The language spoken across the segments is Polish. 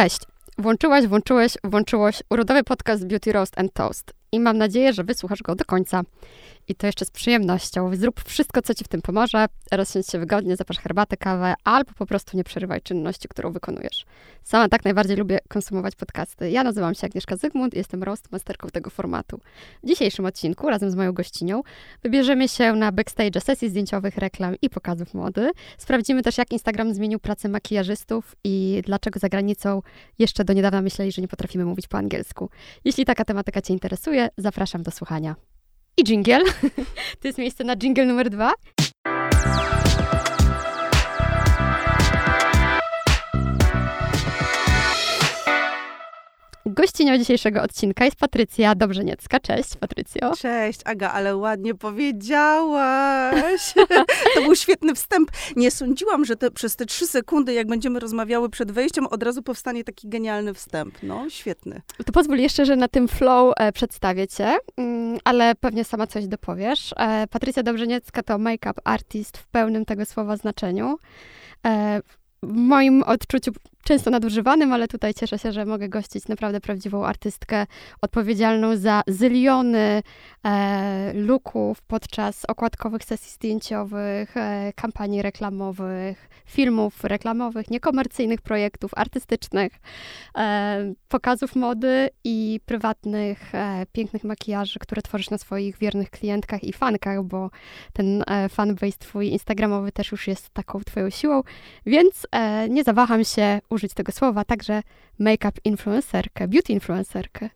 Cześć. Włączyłaś, włączyłeś, włączyłoś urodowy podcast Beauty Roast and Toast. I mam nadzieję, że wysłuchasz go do końca. I to jeszcze z przyjemnością. Zrób wszystko, co ci w tym pomoże. Rozsiądź się wygodnie, zapasz herbatę, kawę, albo po prostu nie przerywaj czynności, którą wykonujesz. Sama tak najbardziej lubię konsumować podcasty. Ja nazywam się Agnieszka Zygmunt i jestem roastmasterką tego formatu. W dzisiejszym odcinku, razem z moją gościnią, wybierzemy się na backstage sesji zdjęciowych, reklam i pokazów mody. Sprawdzimy też, jak Instagram zmienił pracę makijażystów i dlaczego za granicą jeszcze do niedawna myśleli, że nie potrafimy mówić po angielsku. Jeśli taka tematyka Cię interesuje, zapraszam do słuchania. I jingle. To jest miejsce na jingle numer dwa. Gościnią dzisiejszego odcinka jest Patrycja Dobrzeniecka. Cześć, Patrycjo. Cześć, Aga, ale ładnie powiedziałaś. to był świetny wstęp. Nie sądziłam, że te, przez te trzy sekundy, jak będziemy rozmawiały przed wejściem, od razu powstanie taki genialny wstęp. No, świetny. To pozwól jeszcze, że na tym flow e, przedstawię cię, mm, ale pewnie sama coś dopowiesz. E, Patrycja Dobrzeniecka to make-up artist w pełnym tego słowa znaczeniu. E, w moim odczuciu często nadużywanym, ale tutaj cieszę się, że mogę gościć naprawdę prawdziwą artystkę odpowiedzialną za zyliony e, looków podczas okładkowych sesji zdjęciowych, e, kampanii reklamowych, filmów reklamowych, niekomercyjnych projektów artystycznych, e, pokazów mody i prywatnych, e, pięknych makijaży, które tworzysz na swoich wiernych klientkach i fankach, bo ten e, fanbase twój instagramowy też już jest taką twoją siłą, więc e, nie zawaham się tego słowa, także make-up influencerkę, beauty influencerkę.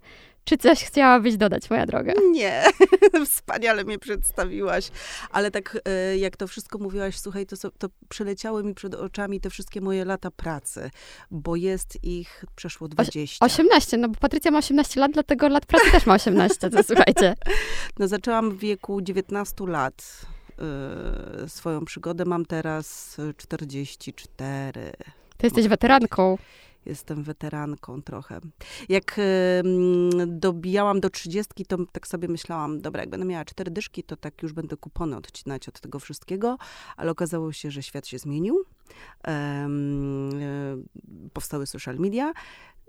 Czy coś chciałabyś dodać, moja droga? Nie, wspaniale mnie przedstawiłaś. Ale tak e, jak to wszystko mówiłaś, słuchaj, to, to przeleciały mi przed oczami te wszystkie moje lata pracy, bo jest ich przeszło 20. 18, no bo Patrycja ma 18 lat, dlatego lat pracy też ma 18, to słuchajcie. No zaczęłam w wieku 19 lat e, swoją przygodę. Mam teraz 44. Ty jesteś weteranką. Jestem weteranką trochę. Jak em, dobijałam do trzydziestki, to tak sobie myślałam, dobra, jak będę miała cztery dyszki, to tak już będę kupony odcinać od tego wszystkiego, ale okazało się, że świat się zmienił. Em, e, powstały social media.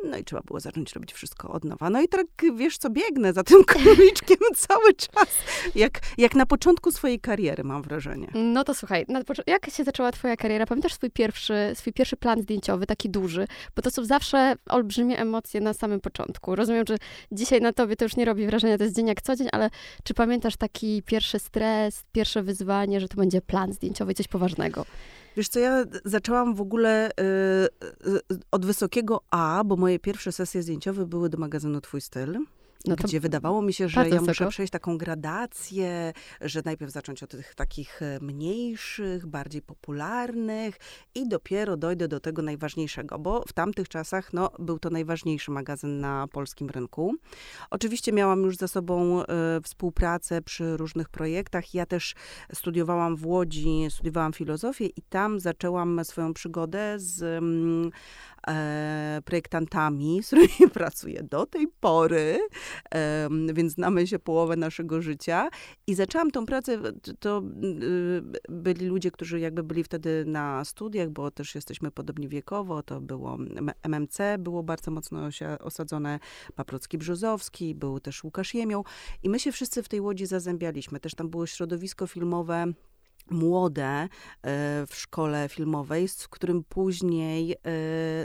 No i trzeba było zacząć robić wszystko od nowa. No i tak, wiesz co, biegnę za tym króliczkiem cały czas. Jak, jak na początku swojej kariery, mam wrażenie. No to słuchaj, jak się zaczęła twoja kariera? Pamiętasz swój pierwszy, swój pierwszy plan zdjęciowy, taki duży? Bo to są zawsze olbrzymie emocje na samym początku. Rozumiem, że dzisiaj na tobie to już nie robi wrażenia, to jest dzień jak co dzień, ale czy pamiętasz taki pierwszy stres, pierwsze wyzwanie, że to będzie plan zdjęciowy, coś poważnego? Wiesz co, ja zaczęłam w ogóle y, y, od wysokiego A, bo moje pierwsze sesje zdjęciowe były do magazynu Twój Styl. No gdzie wydawało mi się, że ja muszę wysoko. przejść taką gradację, że najpierw zacząć od tych takich e, mniejszych, bardziej popularnych i dopiero dojdę do tego najważniejszego, bo w tamtych czasach no, był to najważniejszy magazyn na polskim rynku. Oczywiście miałam już za sobą e, współpracę przy różnych projektach. Ja też studiowałam w Łodzi, studiowałam filozofię i tam zaczęłam swoją przygodę z mm, projektantami, z którymi pracuję do tej pory, więc znamy się połowę naszego życia. I zaczęłam tą pracę, to, y, byli ludzie, którzy jakby byli wtedy na studiach, bo też jesteśmy podobni wiekowo, to było MMC, było bardzo mocno osadzone, Paprocki Brzozowski, był też Łukasz Jemioł i my się wszyscy w tej Łodzi zazębialiśmy. Też tam było środowisko filmowe, młode e, w szkole filmowej, z którym później e,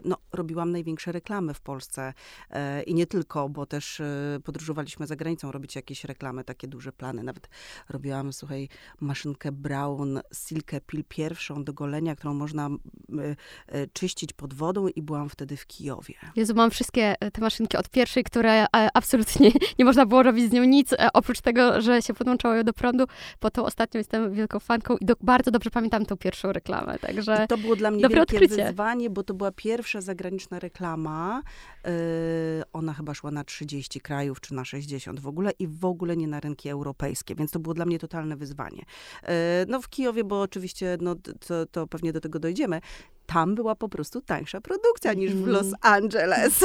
no, robiłam największe reklamy w Polsce. E, I nie tylko, bo też podróżowaliśmy za granicą robić jakieś reklamy, takie duże plany. Nawet robiłam, słuchaj, maszynkę Brown Silke Pil pierwszą do golenia, którą można czyścić pod wodą i byłam wtedy w Kijowie. Jezu, mam wszystkie te maszynki od pierwszej, które absolutnie nie można było robić z nią nic, oprócz tego, że się podłączało ją do prądu. Po to ostatnio jestem wielką fanką i do, bardzo dobrze pamiętam tą pierwszą reklamę, także... I to było dla mnie dobre wielkie odkrycie. wyzwanie, bo to była pierwsza zagraniczna reklama. Yy, ona chyba szła na 30 krajów, czy na 60 w ogóle i w ogóle nie na rynki europejskie, więc to było dla mnie totalne wyzwanie. Yy, no w Kijowie, bo oczywiście, no to, to pewnie do tego dojdziemy, tam była po prostu tańsza produkcja niż w. Los Angeles.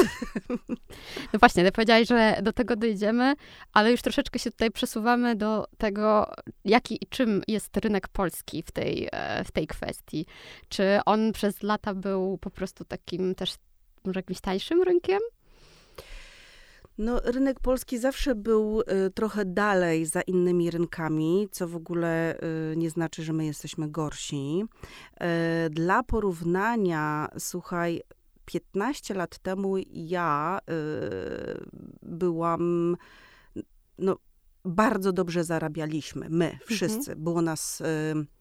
No właśnie, ty powiedziałaś, że do tego dojdziemy, ale już troszeczkę się tutaj przesuwamy do tego, jaki i czym jest rynek polski w tej, e, w tej kwestii. Czy on przez lata był po prostu takim też może jakimś tańszym rynkiem? No, rynek polski zawsze był y, trochę dalej za innymi rynkami, co w ogóle y, nie znaczy, że my jesteśmy gorsi. Y, dla porównania, słuchaj, 15 lat temu ja byłam no, bardzo dobrze zarabialiśmy, my Mhm. wszyscy. Było nas y,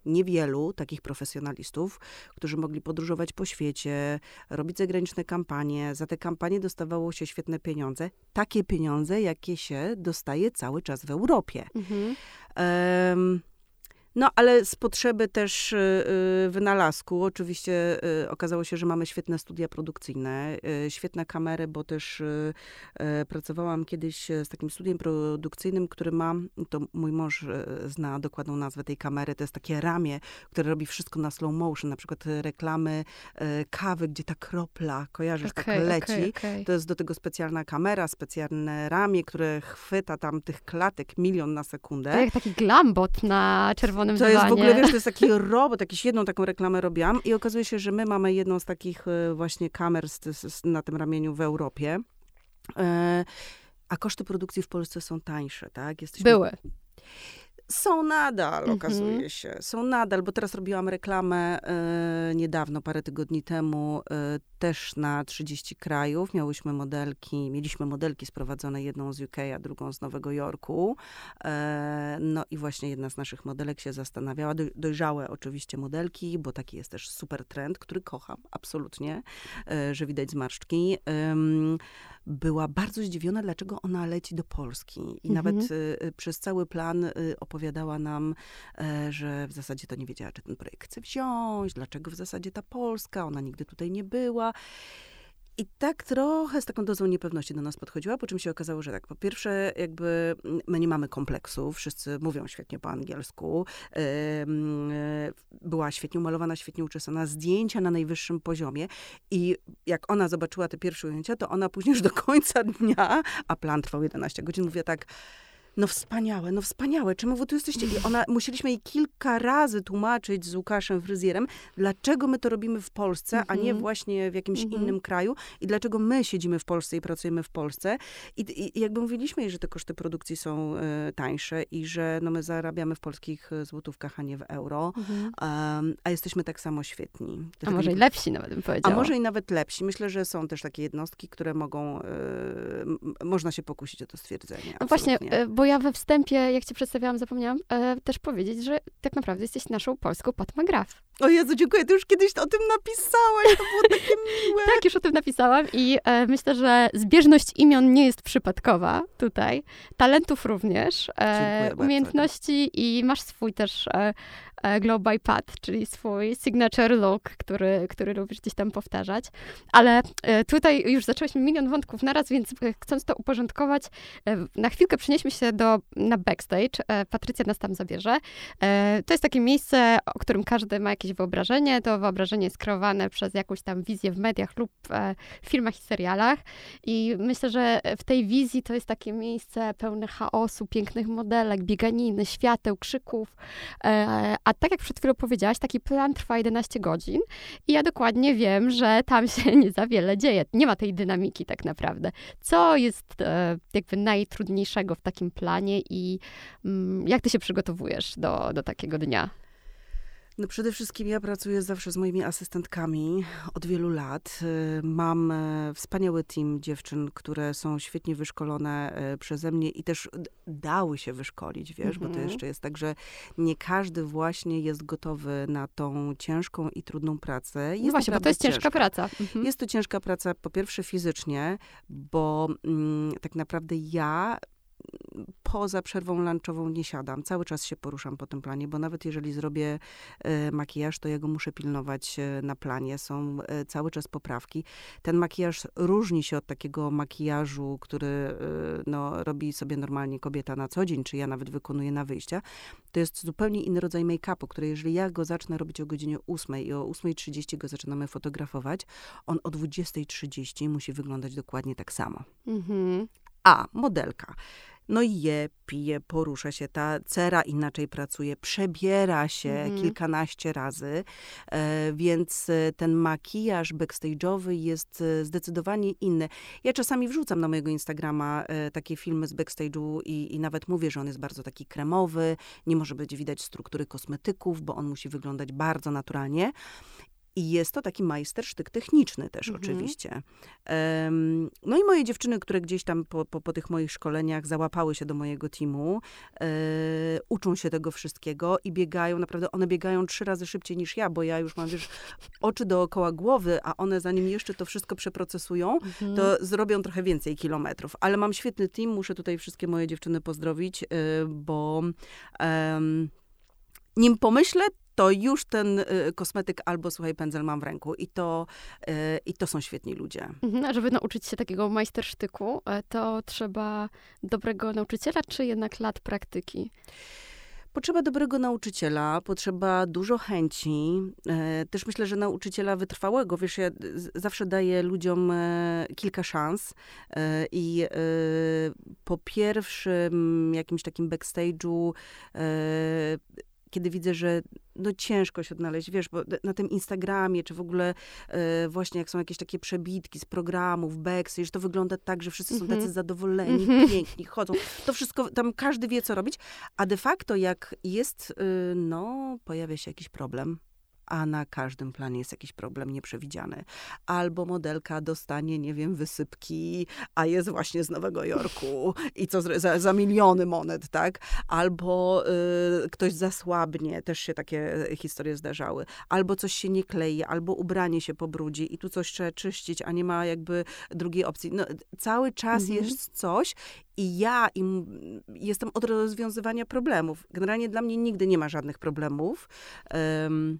niewielu takich profesjonalistów, którzy mogli podróżować po świecie, robić zagraniczne kampanie. Za te kampanie dostawało się świetne pieniądze. Takie pieniądze, jakie się dostaje cały czas w Europie. Mhm. Em, no, ale z potrzeby też y, y, wynalazku, oczywiście y, okazało się, że mamy świetne studia produkcyjne, świetne kamery, bo też pracowałam kiedyś z takim studiem produkcyjnym, który ma, to mój mąż zna dokładną nazwę tej kamery, to jest takie ramię, które robi wszystko na slow motion, na przykład reklamy kawy, gdzie ta kropla, kojarzysz, tak Okej, leci. okej, okej. To jest do tego specjalna kamera, specjalne ramię, które chwyta tam tych klatek milion na sekundę. To jak taki glambot na czerwonym To jest w ogóle, wiesz, to jest taki robot, jakąś jedną taką reklamę robiłam i okazuje się, że my mamy jedną z takich e, właśnie kamer z, z, na tym ramieniu w Europie. E, a koszty produkcji w Polsce są tańsze, tak? Jesteśmy, Były. Są nadal, Mhm. okazuje się. Są nadal, bo teraz robiłam reklamę e, niedawno, parę tygodni temu, e, też na 30 krajów. Miałyśmy modelki, mieliśmy modelki sprowadzone, jedną z UK, a drugą z Nowego Jorku. E, no i właśnie jedna z naszych modelek się zastanawiała, doj- dojrzałe oczywiście modelki, bo taki jest też super trend, który kocham absolutnie, że widać zmarszczki. Em, była bardzo zdziwiona, dlaczego ona leci do Polski. I Mhm. nawet y, y, przez cały plan y, opowiadała nam, e, że w zasadzie to nie wiedziała, czy ten projekt chce wziąć, dlaczego w zasadzie ta Polska, ona nigdy tutaj nie była. I tak trochę z taką dozą niepewności do nas podchodziła, po czym się okazało, że tak, po pierwsze jakby my nie mamy kompleksów, wszyscy mówią świetnie po angielsku, e, była świetnie umalowana, świetnie uczesana, zdjęcia na najwyższym poziomie i jak ona zobaczyła te pierwsze ujęcia, to ona później już do końca dnia, a plan trwał 11 godzin, mówiła tak, no wspaniałe, no wspaniałe, czemu wy tu jesteście? I ona, musieliśmy jej kilka razy tłumaczyć z Łukaszem Fryzjerem, dlaczego my to robimy w Polsce, a nie Mhm. właśnie w jakimś Mhm. innym kraju i dlaczego my siedzimy w Polsce i pracujemy w Polsce. I, i, jakby mówiliśmy jej, że te koszty produkcji są e, tańsze i że no, my zarabiamy w polskich e, złotówkach, a nie w euro, Mhm. em, a jesteśmy tak samo świetni. A może i lepsi nawet bym a powiedziała. może i nawet lepsi. Myślę, że są też takie jednostki, które mogą, e, można się pokusić o to stwierdzenie. No właśnie, absolutnie. e, bo ja we wstępie, jak cię przedstawiałam, zapomniałam e, też powiedzieć, że tak naprawdę jesteś naszą polską Pat McGrath. O Jezu, dziękuję. Ty już kiedyś o tym napisałaś. To było takie miłe. Tak, już o tym napisałam i e, myślę, że zbieżność imion nie jest przypadkowa tutaj. Talentów również, e, bardzo. umiejętności i masz swój też e, Glow by Pat, czyli swój signature look, który, który lubisz gdzieś tam powtarzać. Ale e, tutaj już zaczęłyśmy milion wątków naraz, więc e, chcąc to uporządkować, e, na chwilkę przenieśmy się do, na backstage. E, Patrycja nas tam zabierze. E, To jest takie miejsce, o którym każdy ma jakieś wyobrażenie. To wyobrażenie jest kreowane przez jakąś tam wizję w mediach lub e, w filmach i serialach. I myślę, że w tej wizji to jest takie miejsce pełne chaosu, pięknych modelek, bieganiny, świateł, krzyków. E, A tak jak przed chwilą powiedziałaś, taki plan trwa 11 godzin i ja dokładnie wiem, że tam się nie za wiele dzieje. Nie ma tej dynamiki tak naprawdę. Co jest e, jakby najtrudniejszego w takim planie i mm, jak ty się przygotowujesz do, do takiego dnia? No przede wszystkim ja pracuję zawsze z moimi asystentkami od wielu lat. Y, Mam e, wspaniały team dziewczyn, które są świetnie wyszkolone e, przeze mnie i też dały się wyszkolić, wiesz, bo to Mhm. jeszcze jest tak, że nie każdy właśnie jest gotowy na tą ciężką i trudną pracę. Jest No właśnie, bo to jest ciężka praca. Mhm. Jest to ciężka praca, po pierwsze fizycznie, bo mm, tak naprawdę ja poza przerwą lunchową nie siadam. Cały czas się poruszam po tym planie, bo nawet jeżeli zrobię e, makijaż, to ja go muszę pilnować e, na planie. Są e, cały czas poprawki. Ten makijaż różni się od takiego makijażu, który no, robi sobie normalnie kobieta na co dzień, czy ja nawet wykonuję na wyjścia. To jest zupełnie inny rodzaj make-upu, który jeżeli ja go zacznę robić o godzinie 8 i o 8.30 go zaczynamy fotografować, on o 20.30 musi wyglądać dokładnie tak samo. Mhm. A, modelka. no i je, pije, porusza się, ta cera inaczej pracuje, przebiera się Mhm. kilkanaście razy, e, więc e, ten makijaż backstage'owy jest e, zdecydowanie inny. Ja czasami wrzucam na mojego Instagrama e, takie filmy z backstage'u i, i nawet mówię, że on jest bardzo taki kremowy, nie może być widać struktury kosmetyków, bo on musi wyglądać bardzo naturalnie. I jest to taki majstersztyk techniczny też Mhm. oczywiście. Em, no i moje dziewczyny, które gdzieś tam po, po, po tych moich szkoleniach załapały się do mojego teamu, e, uczą się tego wszystkiego i biegają, naprawdę one biegają trzy razy szybciej niż ja, bo ja już mam, wiesz, oczy dookoła głowy, a one zanim jeszcze to wszystko przeprocesują, Mhm. to zrobią trochę więcej kilometrów. Ale mam świetny team, muszę tutaj wszystkie moje dziewczyny pozdrowić, y, bo nim pomyślę, to już ten y, kosmetyk albo, słuchaj, pędzel mam w ręku. I to, y, i to są świetni ludzie. Mhm, A żeby nauczyć się takiego majstersztyku, e, to trzeba dobrego nauczyciela, czy jednak lat praktyki? Potrzeba dobrego nauczyciela, potrzeba dużo chęci. E, też myślę, że nauczyciela wytrwałego. Wiesz, ja zawsze daję ludziom e, kilka szans i po pierwszym jakimś takim backstage'u, kiedy widzę, że no ciężko się odnaleźć, wiesz, bo na tym Instagramie, czy w ogóle e, właśnie jak są jakieś takie przebitki z programów, backstage, to wygląda tak, że wszyscy są Mhm. tacy zadowoleni, Mhm. piękni, chodzą. To wszystko, tam każdy wie, co robić, a de facto jak jest, y, no, pojawia się jakiś problem, a na każdym planie jest jakiś problem nieprzewidziany. Albo modelka dostanie, nie wiem, wysypki, a jest właśnie z Nowego Jorku i co za, za miliony monet, tak? Albo y, ktoś zasłabnie, też się takie historie zdarzały. Albo coś się nie klei, albo ubranie się pobrudzi i tu coś trzeba czyścić, a nie ma jakby drugiej opcji. No, cały czas Mhm. jest coś i ja im, jestem od rozwiązywania problemów. Generalnie dla mnie nigdy nie ma żadnych problemów. Em,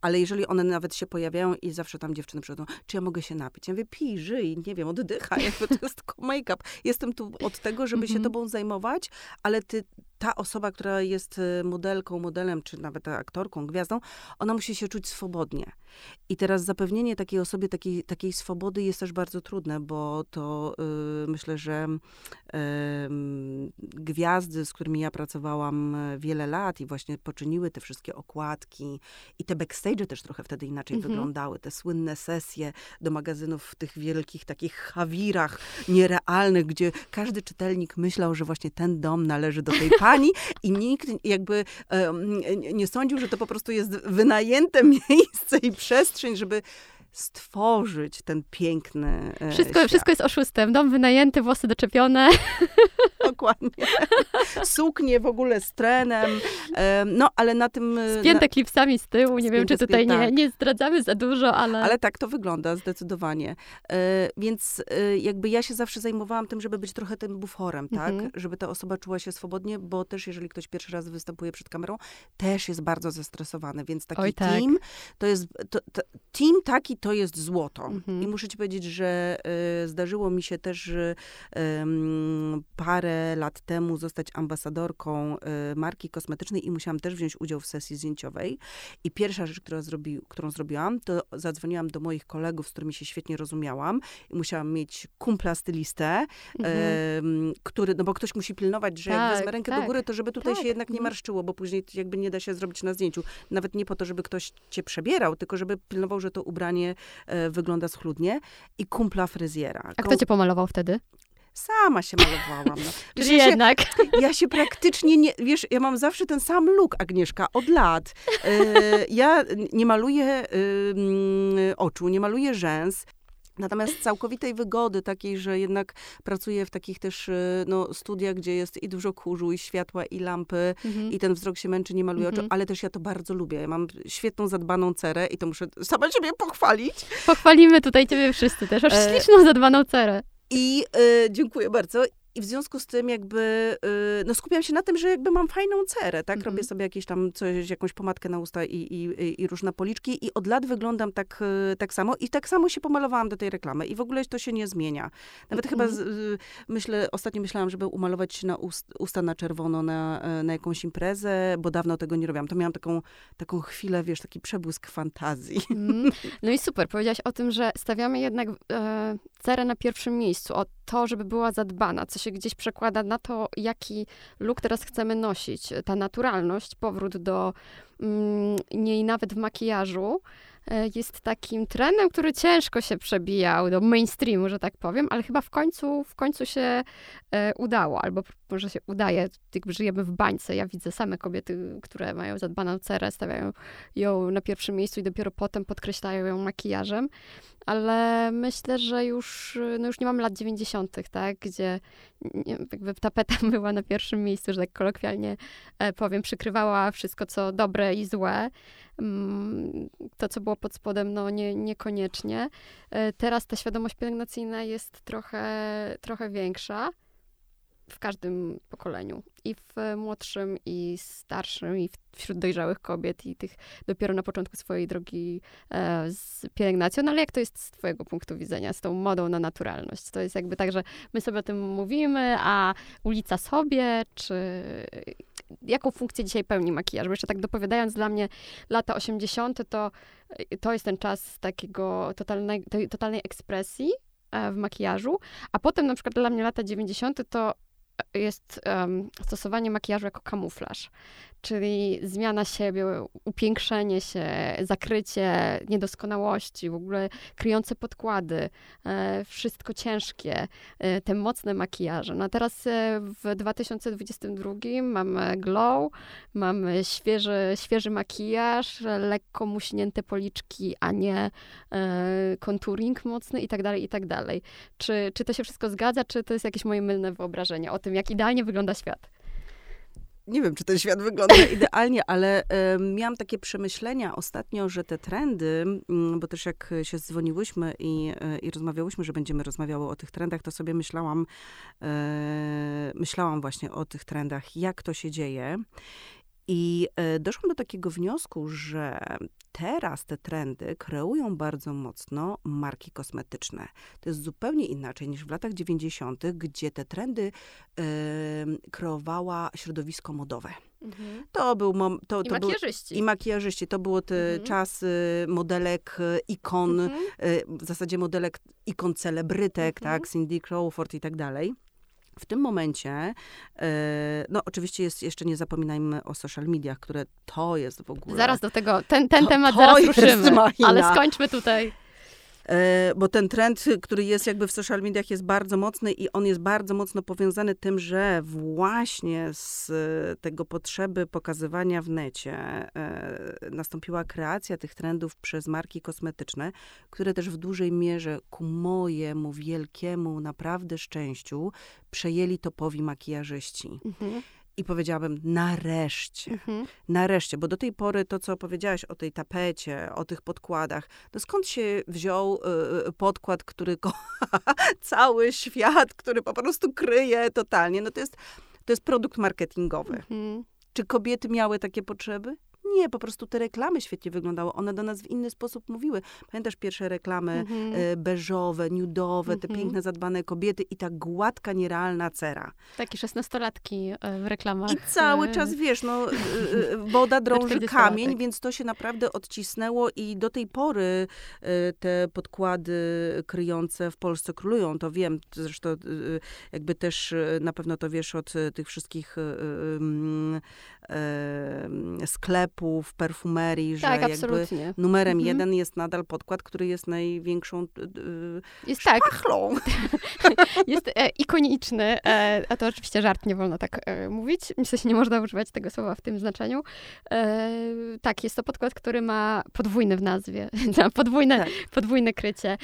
ale jeżeli one nawet się pojawiają i zawsze tam dziewczyny przychodzą, czy ja mogę się napić? Ja mówię, pij, żyj, nie wiem, oddychaj, jakby to jest tylko make-up. Jestem tu od tego, żeby się Mhm. tobą zajmować, ale ty, ta osoba, która jest e, modelką, modelem, czy nawet aktorką, gwiazdą, ona musi się czuć swobodnie. I teraz zapewnienie takiej osobie takiej, takiej swobody jest też bardzo trudne, bo to y, myślę, że em, gwiazdy, z którymi ja pracowałam e, wiele lat i właśnie poczyniły te wszystkie okładki i te backstage też trochę wtedy inaczej Mhm. wyglądały. Te słynne sesje do magazynów w tych wielkich takich hawirach nierealnych, gdzie każdy czytelnik myślał, że właśnie ten dom należy do tej pani i nikt jakby nie- nie sądził, że to po prostu jest wynajęte miejsce i przestrzeń, żeby stworzyć ten piękny e, Wszystko, świat. wszystko jest oszustem. Dom wynajęty, włosy doczepione. Dokładnie. Suknie w ogóle z trenem. em, No, ale na tym... e, Spięte klipsami z tyłu. Nie wiem, czy tutaj nie, nie zdradzamy za dużo, ale... Ale tak to wygląda, zdecydowanie. E, więc jakby ja się zawsze zajmowałam tym, żeby być trochę tym buforem, tak? Mhm. Żeby ta osoba czuła się swobodnie, bo też jeżeli ktoś pierwszy raz występuje przed kamerą, też jest bardzo zestresowany, więc taki Oj, tak. team, to jest, to, to, team taki to jest złoto. Mhm. I muszę ci powiedzieć, że e, zdarzyło mi się też em, parę lat temu zostać ambasadorką e, marki kosmetycznej i musiałam też wziąć udział w sesji zdjęciowej. I pierwsza rzecz, która zrobi, którą zrobiłam, to zadzwoniłam do moich kolegów, z którymi się świetnie rozumiałam i musiałam mieć kumpla stylistę, Mhm. który, no bo ktoś musi pilnować, że jak Tak, wezmę rękę do tak. góry, to żeby tutaj Tak, się jednak nie mhm. marszczyło, bo później jakby nie da się zrobić na zdjęciu. Nawet nie po to, żeby ktoś cię przebierał, tylko żeby pilnował, że to ubranie e, wygląda schludnie. I kumpla fryzjera. A kto cię pomalował wtedy? Sama się malowałam. No. Wiesz, Czyli ja, się, jednak. ja się praktycznie nie, wiesz, ja mam zawsze ten sam look, Agnieszka, od lat. E, ja nie maluję mm, oczu, nie maluję rzęs. Natomiast całkowitej wygody, takiej, że jednak pracuję w takich też e, no, studiach, gdzie jest i dużo kurzu, i światła, i lampy, Mhm. i ten wzrok się męczy, nie maluje oczu, Mhm. ale też ja to bardzo lubię. Ja mam świetną, zadbaną cerę i to muszę sama siebie pochwalić. Pochwalimy tutaj ciebie wszyscy też. Aż E, śliczną, zadbaną cerę. I e, dziękuję bardzo. I w związku z tym jakby, e, no skupiam się na tym, że jakby mam fajną cerę, tak? Mhm. Robię sobie jakieś tam coś, jakąś pomadkę na usta i, i, i- różne policzki i od lat wyglądam tak, e, tak samo i tak samo się pomalowałam do tej reklamy i w ogóle to się nie zmienia. Nawet chyba, z, Mhm. e, myślę, ostatnio myślałam, żeby umalować się na ust, usta na czerwono na, na jakąś imprezę, bo dawno tego nie robiłam. To miałam taką, taką chwilę, wiesz, taki przebłysk fantazji. Mm. No i super, powiedziałaś o tym, że stawiamy jednak e, cerę na pierwszym miejscu, o to, żeby była zadbana. Coś się gdzieś przekłada na to, jaki look teraz chcemy nosić. Ta naturalność, powrót do mm, niej nawet w makijażu, E, jest takim trendem, który ciężko się przebijał do mainstreamu, że tak powiem, ale chyba w końcu, w końcu się e, udało, albo może się udaje, jakby żyjemy w bańce. Ja widzę same kobiety, które mają zadbaną cerę, stawiają ją na pierwszym miejscu i dopiero potem podkreślają ją makijażem, ale myślę, że już, no już nie mamy lat 90., tak, gdzie jakby tapeta była na pierwszym miejscu, że tak kolokwialnie e, powiem, przykrywała wszystko, co dobre i złe. Mm, to, co było pod spodem, no nie, niekoniecznie. E, teraz ta świadomość pielęgnacyjna jest trochę, trochę większa w każdym pokoleniu. I w młodszym, i starszym, i wśród dojrzałych kobiet, i tych dopiero na początku swojej drogi e, z pielęgnacją. No ale jak to jest z twojego punktu widzenia, z tą modą na naturalność? To jest jakby tak, że my sobie o tym mówimy, a ulica sobie, czy jaką funkcję dzisiaj pełni makijaż? Bo jeszcze tak dopowiadając, dla mnie lata 80. to, to jest ten czas takiego totalnej, totalnej ekspresji e, w makijażu, a potem na przykład dla mnie lata 90. to jest um, stosowanie makijażu jako kamuflaż, czyli zmiana siebie, upiększenie się, zakrycie niedoskonałości, w ogóle kryjące podkłady, e, wszystko ciężkie, e, te mocne makijaże. No a teraz e, w 2022 mamy glow, mamy świeży, świeży makijaż, lekko muśnięte policzki, a nie contouring mocny i tak dalej, i tak dalej. Czy, czy to się wszystko zgadza, czy to jest jakieś moje mylne wyobrażenie o tym, jak idealnie wygląda świat? Nie wiem, czy ten świat wygląda idealnie, ale y, miałam takie przemyślenia ostatnio, że te trendy, y, bo też jak się dzwoniłyśmy i, y, i rozmawiałyśmy, że będziemy rozmawiały o tych trendach, to sobie myślałam, e, myślałam właśnie o tych trendach, jak to się dzieje. I e, doszłam do takiego wniosku, że teraz te trendy kreują bardzo mocno marki kosmetyczne. To jest zupełnie inaczej niż w latach 90., gdzie te trendy y, kreowała środowisko modowe. Mhm. To był mom, to, I to makijażyści. Był, I makijażyści. To było te mhm. czas modelek, ikon, mhm. w zasadzie modelek ikon celebrytek, mhm. tak, Cindy Crawford i tak dalej. W tym momencie, e, no oczywiście jest, jeszcze nie zapominajmy o social mediach, które to jest w ogóle... Zaraz do tego, ten, ten to, temat to zaraz ruszymy, ale skończmy tutaj. E, bo ten trend, który jest jakby w social mediach jest bardzo mocny i on jest bardzo mocno powiązany tym, że właśnie z tego potrzeby pokazywania w necie e, nastąpiła kreacja tych trendów przez marki kosmetyczne, które też w dużej mierze ku mojemu wielkiemu naprawdę szczęściu przejęli topowi makijażyści. Mhm. I powiedziałabym, nareszcie, mhm. nareszcie, bo do tej pory to, co powiedziałaś o tej tapecie, o tych podkładach, to skąd się wziął y, podkład, który kocha cały świat, który po prostu kryje totalnie? No to jest, to jest produkt marketingowy. Mhm. Czy kobiety miały takie potrzeby? Nie, po prostu te reklamy świetnie wyglądały. One do nas w inny sposób mówiły. Pamiętasz pierwsze reklamy mhm. e, beżowe, nudowe, te mhm. piękne, zadbane kobiety i ta gładka, nierealna cera. Takie szesnastolatki e, w reklamach. I cały czas, wiesz, no, e, woda drąży kamień, więc to się naprawdę odcisnęło i do tej pory te podkłady kryjące w Polsce królują. To wiem, zresztą jakby też na pewno to wiesz od tych wszystkich sklepów, perfumerii, tak, że absolutnie. jakby numerem mhm. jeden jest nadal podkład, który jest największą jest szpachlą. Tak. jest e, ikoniczny, e, a to oczywiście żart, nie wolno tak e, mówić. Myślę, że nie można używać tego słowa w tym znaczeniu. E, tak, jest to podkład, który ma podwójny w nazwie, podwójne, tak. podwójne krycie.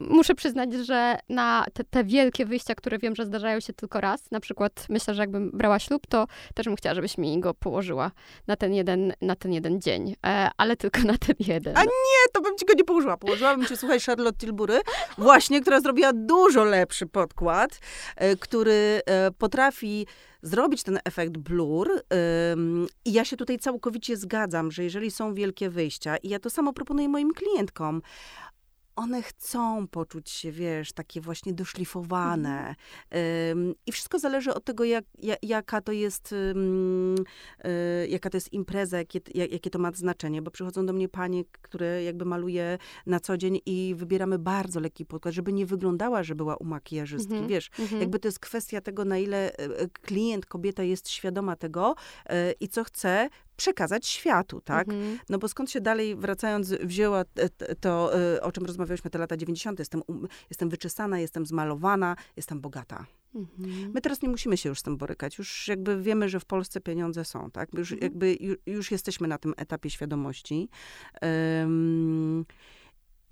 Muszę przyznać, że na te, te, wielkie wyjścia, które wiem, że zdarzają się tylko raz, na przykład myślę, że jakbym brała ślub, to też bym chciała, żebyś mi go położyła na ten jeden, na ten jeden dzień, e, ale tylko na ten jeden. A nie, to bym ci go nie położyła. Położyłabym ci, słuchaj, Charlotte Tilbury, właśnie, która zrobiła dużo lepszy podkład, e, który e, potrafi zrobić ten efekt blur. I ja się tutaj całkowicie zgadzam, że jeżeli są wielkie wyjścia, i ja to samo proponuję moim klientkom, one chcą poczuć się, wiesz, takie właśnie doszlifowane. Mhm. I wszystko zależy od tego, jak, jaka to jest, y, jaka to jest impreza, jakie, jakie to ma znaczenie, bo przychodzą do mnie panie, które jakby maluje na co dzień i wybieramy bardzo lekki podkład, żeby nie wyglądała, że była u makijażystki, mhm. wiesz. Mhm. Jakby to jest kwestia tego, na ile e, e, klient, kobieta jest świadoma tego i co chce, przekazać światu, tak? Mhm. No bo skąd się dalej, wracając, wzięła to, o czym rozmawialiśmy te lata 90. Jestem, um, jestem wyczesana, jestem zmalowana, jestem bogata. Mhm. My teraz nie musimy się już z tym borykać. Już jakby wiemy, że w Polsce pieniądze są, tak? Już mhm. jakby już, już, jesteśmy na tym etapie świadomości. Um,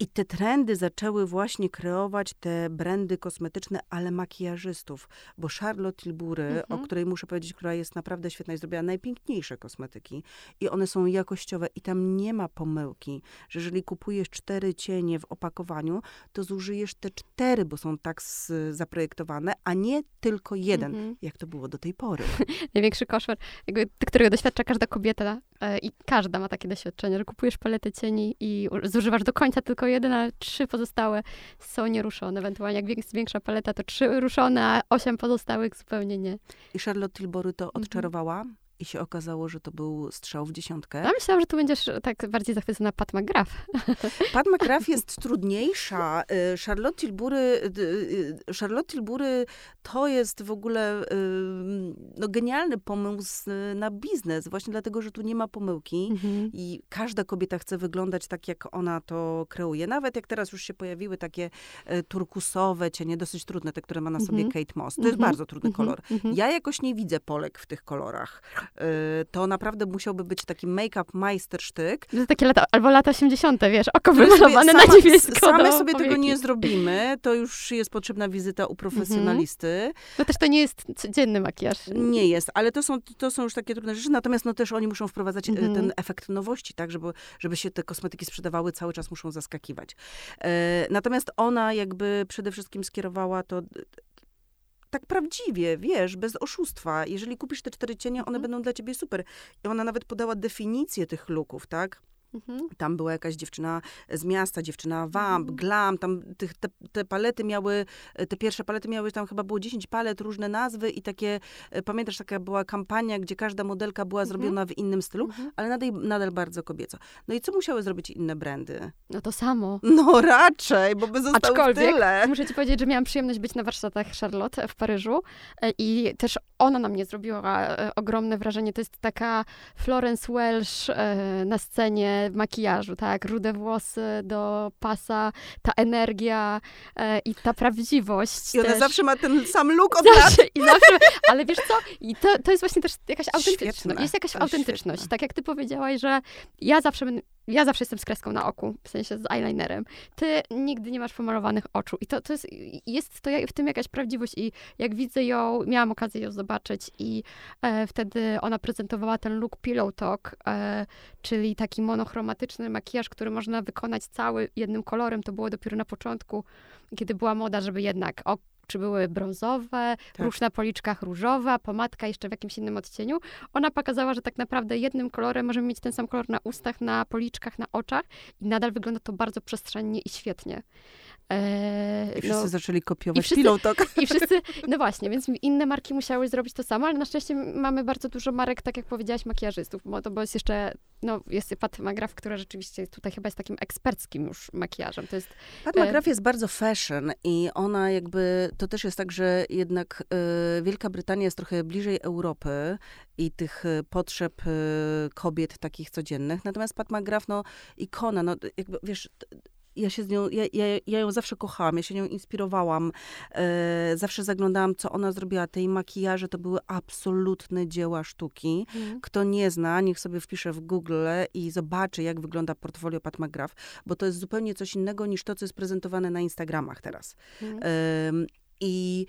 i te trendy zaczęły właśnie kreować te brandy kosmetyczne, ale makijażystów, bo Charlotte Tilbury, mhm. o której muszę powiedzieć, która jest naprawdę świetna i zrobiła najpiękniejsze kosmetyki i one są jakościowe i tam nie ma pomyłki, że jeżeli kupujesz cztery cienie w opakowaniu, to zużyjesz te cztery, bo są tak zaprojektowane, a nie tylko jeden, mhm. jak to było do tej pory. Największy koszmar, jakby, którego doświadcza każda kobieta i każda ma takie doświadczenie, że kupujesz paletę cieni i zużywasz do końca tylko jeden, a trzy pozostałe są nieruszone. Ewentualnie jak jest większa paleta, to trzy ruszone, a osiem pozostałych zupełnie nie. I Charlotte Tilbury to mhm. I się okazało, że to był strzał w dziesiątkę. Ja myślałam, że tu będziesz tak bardziej zachwycona Pat McGrath. Pat McGrath jest trudniejsza. Y, Charlotte Tilbury, y, Charlotte Tilbury to jest w ogóle no, genialny pomysł na biznes, właśnie dlatego, że tu nie ma pomyłki mhm. i każda kobieta chce wyglądać tak, jak ona to kreuje. Nawet jak teraz już się pojawiły takie turkusowe cienie, dosyć trudne, te, które ma na sobie mhm. Kate Moss. To jest mhm. bardzo trudny mhm. kolor. Mhm. Ja jakoś nie widzę Polek w tych kolorach. Y, to naprawdę musiałby być taki make-up majstersztyk. To takie lata, albo lata 80., wiesz, oko wymalowane na niebiesko. Same no, sobie tego nie zrobimy. To już jest potrzebna wizyta u profesjonalisty. Mhm. No też to nie jest codzienny makijaż. Nie jest, ale to są, to są już takie trudne rzeczy. Natomiast no też oni muszą wprowadzać y, mhm. ten efekt nowości, tak, żeby, żeby się te kosmetyki sprzedawały, cały czas muszą zaskakiwać. E, natomiast ona jakby przede wszystkim skierowała to tak prawdziwie, wiesz, bez oszustwa. Jeżeli kupisz te cztery cienie, one mhm. będą dla ciebie super. I ona nawet podała definicję tych luków, tak? Mhm. Tam była jakaś dziewczyna z miasta, dziewczyna Vamp, mhm. Glam, tam tych, te, te, palety miały, te pierwsze palety miały, tam chyba było 10 palet, różne nazwy i takie, e, pamiętasz, taka była kampania, gdzie każda modelka była mhm. zrobiona w innym stylu, mhm. ale nadal, nadal bardzo kobieco. No i co musiały zrobić inne brandy? No to samo. No raczej, bo by zostało Aczkolwiek, tyle. muszę ci powiedzieć, że miałam przyjemność być na warsztatach Charlotte w Paryżu e, i też ona na mnie zrobiła e, ogromne wrażenie. To jest taka Florence Welsh na scenie, w makijażu, tak? Rude włosy do pasa, ta energia e, i ta prawdziwość. I ona też. zawsze ma ten sam look od zawsze, lat. I zawsze, ale wiesz co? I to, to jest właśnie też jakaś autentyczność. Jest jakaś autentyczność. Tak jak ty powiedziałaś, że ja zawsze będę ja zawsze jestem z kreską na oku, w sensie z eyelinerem. Ty nigdy nie masz pomalowanych oczu. I to, to jest, jest to w tym jakaś prawdziwość. I jak widzę ją, miałam okazję ją zobaczyć i e, wtedy ona prezentowała ten look Pillow Talk, e, czyli taki monochromatyczny makijaż, który można wykonać cały jednym kolorem. To było dopiero na początku, kiedy była moda, żeby jednak czy były brązowe, tak. róż na policzkach różowa, pomadka jeszcze w jakimś innym odcieniu. Ona pokazała, że tak naprawdę jednym kolorem możemy mieć ten sam kolor na ustach, na policzkach, na oczach i nadal wygląda to bardzo przestrzennie i świetnie. Eee, I wszyscy no, zaczęli kopiować i wszyscy, I wszyscy, no właśnie, więc inne marki musiały zrobić to samo, ale na szczęście mamy bardzo dużo marek, tak jak powiedziałaś, makijażystów, bo to bo jest jeszcze, no jest Pat McGrath, która rzeczywiście tutaj chyba jest takim eksperckim już makijażem. To jest, Pat e... McGrath jest bardzo fashion i ona jakby, to też jest tak, że jednak e, Wielka Brytania jest trochę bliżej Europy i tych e, potrzeb e, kobiet takich codziennych, natomiast Pat McGrath, no ikona, no jakby, wiesz, ja się z nią, ja, ja, ja ją zawsze kochałam, ja się nią inspirowałam. E, zawsze zaglądałam, co ona zrobiła. Te makijaże to były absolutne dzieła sztuki. Mm. Kto nie zna, niech sobie wpisze w Google i zobaczy, jak wygląda portfolio Pat McGrath, bo to jest zupełnie coś innego niż to, co jest prezentowane na Instagramach teraz. Mm. E, I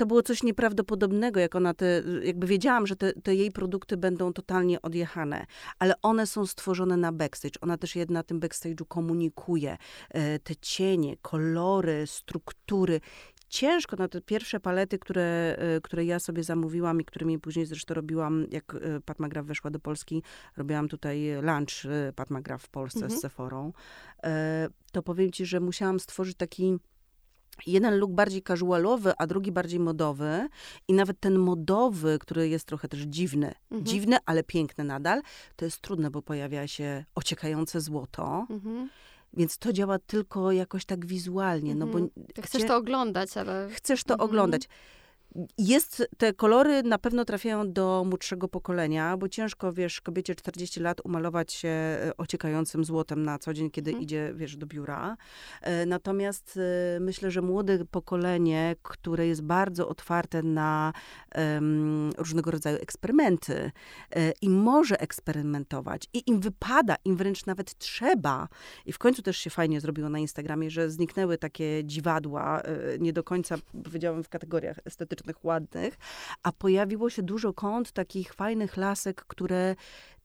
to było coś nieprawdopodobnego, jak ona te, jakby wiedziałam, że te, te, jej produkty będą totalnie odjechane, ale one są stworzone na backstage. Ona też je na tym backstage'u komunikuje. E, te cienie, kolory, struktury ciężko na te pierwsze palety, które, y, które ja sobie zamówiłam i którymi później zresztą robiłam, jak y, Pat McGrath weszła do Polski, robiłam tutaj lunch Pat McGrath w Polsce Mhm. z Sephorą, e, to powiem ci, że musiałam stworzyć taki jeden look bardziej casualowy, a drugi bardziej modowy. I nawet ten modowy, który jest trochę też dziwny, Mhm. dziwny, ale piękny nadal, to jest trudne, bo pojawia się ociekające złoto. Mhm. Więc to działa tylko jakoś tak wizualnie, no bo Mhm. Chcesz to oglądać, ale... chcesz to Mhm. oglądać. Jest, te kolory na pewno trafiają do młodszego pokolenia, bo ciężko, wiesz, kobiecie 40 lat umalować się e, ociekającym złotem na co dzień, kiedy Mhm. idzie, wiesz, do biura. E, Natomiast e, myślę, że młode pokolenie, które jest bardzo otwarte na em, różnego rodzaju eksperymenty i może eksperymentować i im wypada, im wręcz nawet trzeba. I w końcu też się fajnie zrobiło na Instagramie, że zniknęły takie dziwadła, nie do końca, powiedziałam, w kategoriach estetycznych ładnych, a pojawiło się dużo kąt takich fajnych lasek, które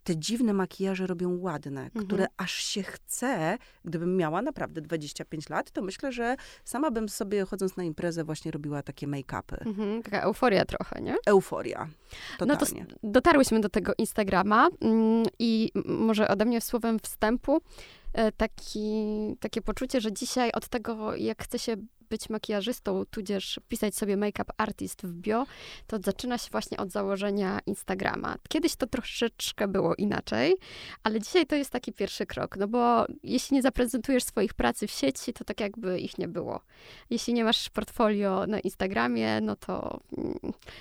te dziwne makijaże robią ładne, Mhm. które aż się chce, gdybym miała naprawdę 25 lat, to myślę, że sama bym sobie chodząc na imprezę właśnie robiła takie make-upy. Mhm. Taka euforia trochę, nie? Euforia. No to Totalnie. dotarłyśmy do tego Instagrama mm, i może ode mnie słowem wstępu taki, takie poczucie, że dzisiaj od tego, jak chce się być makijażystą, tudzież pisać sobie make-up artist w bio, to zaczyna się właśnie od założenia Instagrama. Kiedyś to troszeczkę było inaczej, ale dzisiaj to jest taki pierwszy krok, no bo jeśli nie zaprezentujesz swoich pracy w sieci, to tak jakby ich nie było. Jeśli nie masz portfolio na Instagramie, no to mm,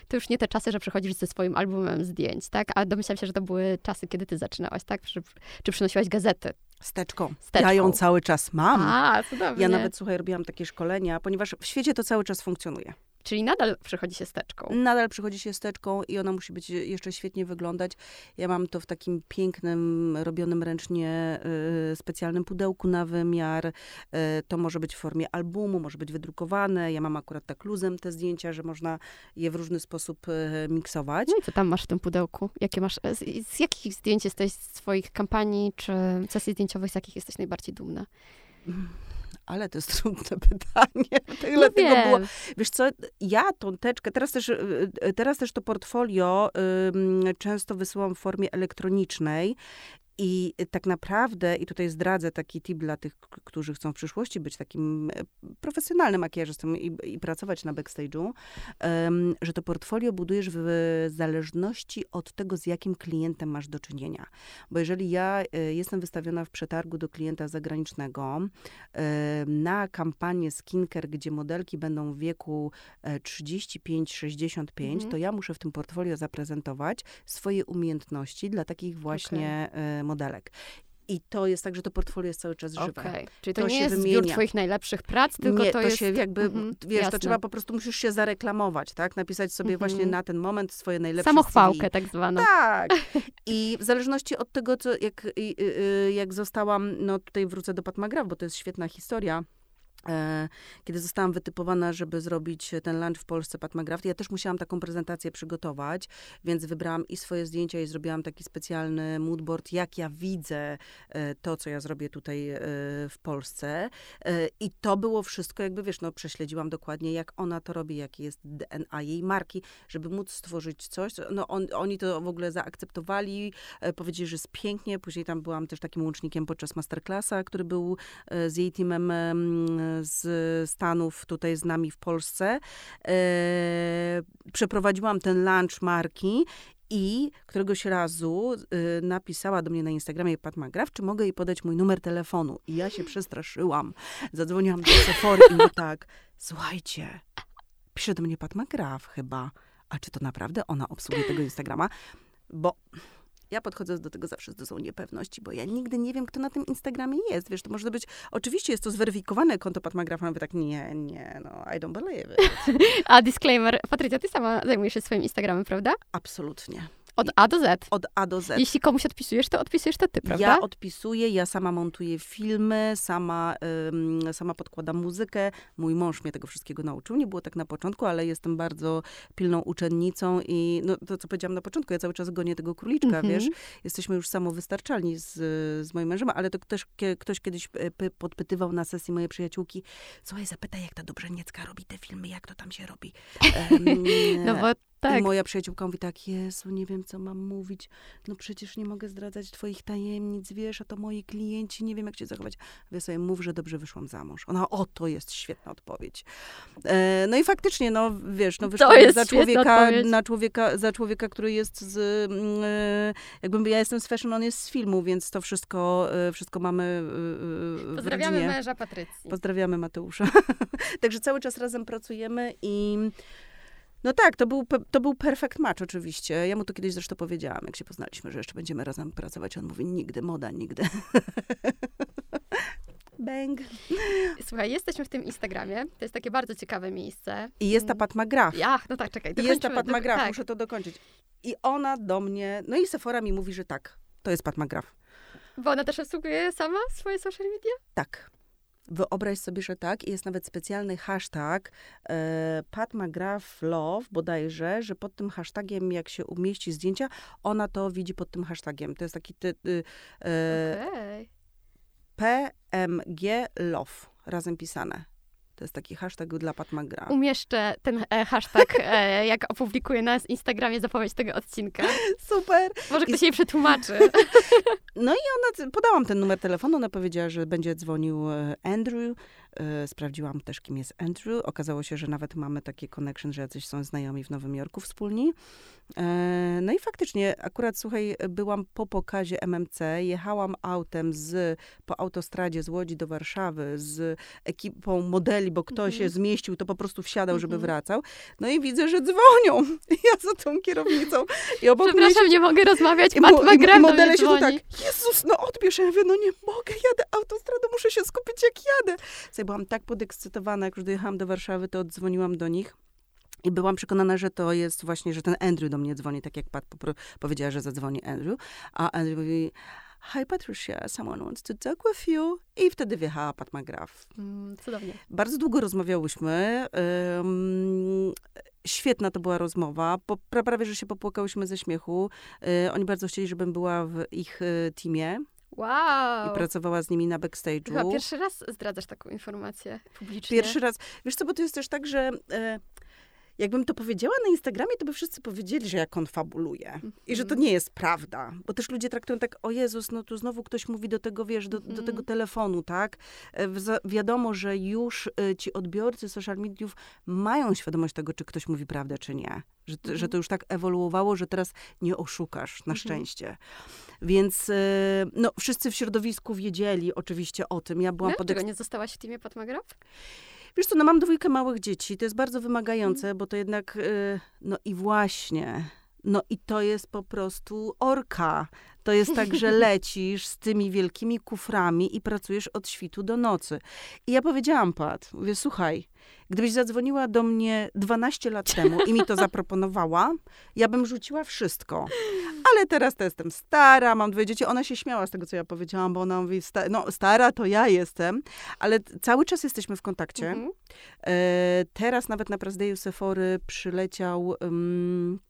to już nie te czasy, że przychodzisz ze swoim albumem zdjęć, tak? A domyślam się, że to były czasy, kiedy ty zaczynałaś, tak? Czy, czy przynosiłaś gazety? Steczką. Steczką. Ja ją cały czas mam. A, cudownie. Ja nawet, słuchaj, robiłam takie szkolenia, ponieważ w świecie to cały czas funkcjonuje. Czyli nadal przychodzi się steczką. Nadal przychodzi się steczką i ona musi być jeszcze świetnie wyglądać. Ja mam to w takim pięknym, robionym ręcznie y, specjalnym pudełku na wymiar. Y, to może być w formie albumu, może być wydrukowane. Ja mam akurat tak luzem te zdjęcia, że można je w różny sposób y, miksować. No i co tam masz w tym pudełku? Jakie masz, z, z jakich zdjęć jesteś z swoich kampanii, czy sesji zdjęciowych, z jakich jesteś najbardziej dumna? Ale to jest trudne pytanie. Tyle No tego było. Wiesz co, ja tą teczkę, teraz też, y, y, teraz też to portfolio ym, często wysyłam w formie elektronicznej i tak naprawdę, i tutaj zdradzę taki tip dla tych, którzy chcą w przyszłości być takim e, profesjonalnym makijażystą i, i pracować na backstage'u, em, że to portfolio budujesz w zależności od tego, z jakim klientem masz do czynienia. Bo jeżeli ja e, jestem wystawiona w przetargu do klienta zagranicznego e, na kampanię skincare, gdzie modelki będą w wieku e, 35-65, Mhm. to ja muszę w tym portfolio zaprezentować swoje umiejętności dla takich właśnie e, modelek. I to jest tak, że to portfolio jest cały czas żywe. Czyli To to, nie jest zbiór wymienia. twoich najlepszych prac, tylko nie, to, to jest... się jakby, Mhm, wiesz, jasne. to trzeba po prostu, musisz się zareklamować, tak? Napisać sobie Mhm. właśnie na ten moment swoje najlepsze Samochwałkę CV. tak zwaną. Tak. I w zależności od tego, co, jak, jak zostałam, no tutaj wrócę do Pat McGrath, bo to jest świetna historia. E, Kiedy zostałam wytypowana, żeby zrobić ten lunch w Polsce Pat McGrath, ja też musiałam taką prezentację przygotować, więc wybrałam i swoje zdjęcia i zrobiłam taki specjalny moodboard, jak ja widzę e, to, co ja zrobię tutaj e, w Polsce. I to było wszystko, jakby wiesz, no prześledziłam dokładnie, jak ona to robi, jakie jest DNA jej marki, żeby móc stworzyć coś. co- No on, oni to w ogóle zaakceptowali, powiedzieli, że jest pięknie. Później tam byłam też takim łącznikiem podczas masterclassa, który był z jej teamem em, z Stanów tutaj z nami w Polsce. E, Przeprowadziłam ten lunch marki i któregoś razu y, napisała do mnie na Instagramie Pat McGrath, czy mogę jej podać mój numer telefonu. I ja się przestraszyłam. Zadzwoniłam do Sephory i mówię tak, słuchajcie, pisze do mnie Pat McGrath chyba. A czy to naprawdę ona obsługuje tego Instagrama? Bo ja podchodzę do tego zawsze z dozą niepewności, bo ja nigdy nie wiem, kto na tym Instagramie jest. Wiesz, to może być, oczywiście jest to zweryfikowane konto Pat McGraffa, mówię tak, nie, nie, no, I don't believe it. A disclaimer, Patrycja, ty sama zajmujesz się swoim Instagramem, prawda? Absolutnie. Od A do Z. Od A do Z. Jeśli komuś odpisujesz, to odpisujesz to ty, prawda? Ja odpisuję, ja sama montuję filmy, sama, ym, sama podkładam muzykę. Mój mąż mnie tego wszystkiego nauczył. Nie było tak na początku, ale jestem bardzo pilną uczennicą i no, to, co powiedziałam na początku, ja cały czas gonię tego króliczka, Mhm. wiesz. Jesteśmy już samowystarczalni z, z moim mężem, ale to też kie- ktoś kiedyś e, py- podpytywał na sesji mojej przyjaciółki, słuchaj, zapytaj, jak ta Dobrzeniecka robi te filmy, jak to tam się robi. Em, No bo I tak. moja przyjaciółka mówi tak, Jezu, nie wiem, co mam mówić. No przecież nie mogę zdradzać twoich tajemnic, wiesz, a to moi klienci, nie wiem, jak się zachować. Wy sobie mów, że dobrze wyszłam za mąż. Ona, o, to jest świetna odpowiedź. E, no i faktycznie, no wiesz, no wyszłam za człowieka, na człowieka, za człowieka, który jest z, mm, e, jakbym ja jestem z fashion, on jest z filmu, więc to wszystko, e, wszystko mamy e, e, Pozdrawiamy rodzinie. męża Patrycji. Pozdrawiamy Mateusza. Także cały czas razem pracujemy i no tak, to był, to był perfect match oczywiście. Ja mu to kiedyś zresztą powiedziałam, jak się poznaliśmy, że jeszcze będziemy razem pracować. On mówi, nigdy, moda, nigdy. Bang. Słuchaj, jesteśmy w tym Instagramie. To jest takie bardzo ciekawe miejsce. I jest ta Pat McGrath. Ja, no tak, czekaj. I jest ta dokończymy, Pat dok- McGrath, tak. muszę to dokończyć. I ona do mnie, no i Sephora mi mówi, że tak, to jest Pat McGrath. Bo ona też obsługuje sama swoje social media? Tak. Wyobraź sobie, że tak. I jest nawet specjalny hashtag e, Pat McGrath Love bodajże, że pod tym hashtagiem, jak się umieści zdjęcia, ona to widzi pod tym hashtagiem. To jest taki ty, y, e, Okej. PMG Love, razem pisane. To jest taki hashtag dla Pat McGrath. Umieszczę ten e, hashtag, e, jak opublikuję na Instagramie zapowiedź tego odcinka. Super! Może ktoś jej przetłumaczy. Ona, podałam ten numer telefonu, ona powiedziała, że będzie dzwonił e, Andrew. E, Sprawdziłam też, kim jest Andrew. Okazało się, że nawet mamy takie connection, że jacyś są znajomi w Nowym Jorku wspólni. E, No i faktycznie, akurat słuchaj, byłam po pokazie MMC, jechałam autem z, po autostradzie z Łodzi do Warszawy z ekipą modeli, bo kto Mhm. się zmieścił, to po prostu wsiadał, żeby Mhm. wracał. No i widzę, że dzwonią. Ja za tą kierownicą. I obok mnie Przepraszam, nie mogę rozmawiać. i do modele się tu tak, Jezus, no odbierz. Ja mówię, no nie mogę, jadę autostradą, muszę się skupić, jak jadę. Byłam tak podekscytowana, jak już dojechałam do Warszawy, to oddzwoniłam do nich. I byłam przekonana, że to jest właśnie, że ten Andrew do mnie dzwoni, tak jak Pat powiedziała, że zadzwoni Andrew. A Andrew mówi, hi Patricia, someone wants to talk with you. I wtedy wjechała Pat McGrath. Mm, cudownie. Bardzo długo rozmawiałyśmy. Ym, świetna to była rozmowa. Po, pra- prawie, że się popłakałyśmy ze śmiechu. Y, oni bardzo chcieli, żebym była w ich y, teamie Wow. i pracowała z nimi na Chyba backstage'u. pierwszy raz zdradzasz taką informację publicznie. Pierwszy raz. Wiesz co, bo to jest też tak, że e, jakbym to powiedziała na Instagramie, to by wszyscy powiedzieli, że ja konfabuluję. I że to Mhm. nie jest prawda. Bo też ludzie traktują tak, o Jezus, no tu znowu ktoś mówi do tego, wiesz, do, do Mhm. tego telefonu, tak? E, wiadomo, że już e, ci odbiorcy social mediów mają świadomość tego, czy ktoś mówi prawdę, czy nie. Że, to- że Mhm. to już tak ewoluowało, że teraz nie oszukasz, na Mhm. szczęście. Więc e, no, wszyscy w środowisku wiedzieli oczywiście o tym. Ja byłam No, pod Dlaczego nie zostałaś w teamie Pat McGrath? Wiesz co, no mam dwójkę małych dzieci, to jest bardzo wymagające, bo to jednak, y, no i właśnie, no i to jest po prostu orka. To jest tak, że lecisz z tymi wielkimi kuframi i pracujesz od świtu do nocy. I ja powiedziałam, Pat, mówię, słuchaj, gdybyś zadzwoniła do mnie 12 lat temu i mi to zaproponowała, ja bym rzuciła wszystko. Ale teraz to jestem stara, mam dwie dzieci. Ona się śmiała z tego, co ja powiedziałam, bo ona mówi, sta- no stara to ja jestem, ale cały czas jesteśmy w kontakcie. Mhm. E, teraz nawet na Press Dayu Sephory przyleciał um,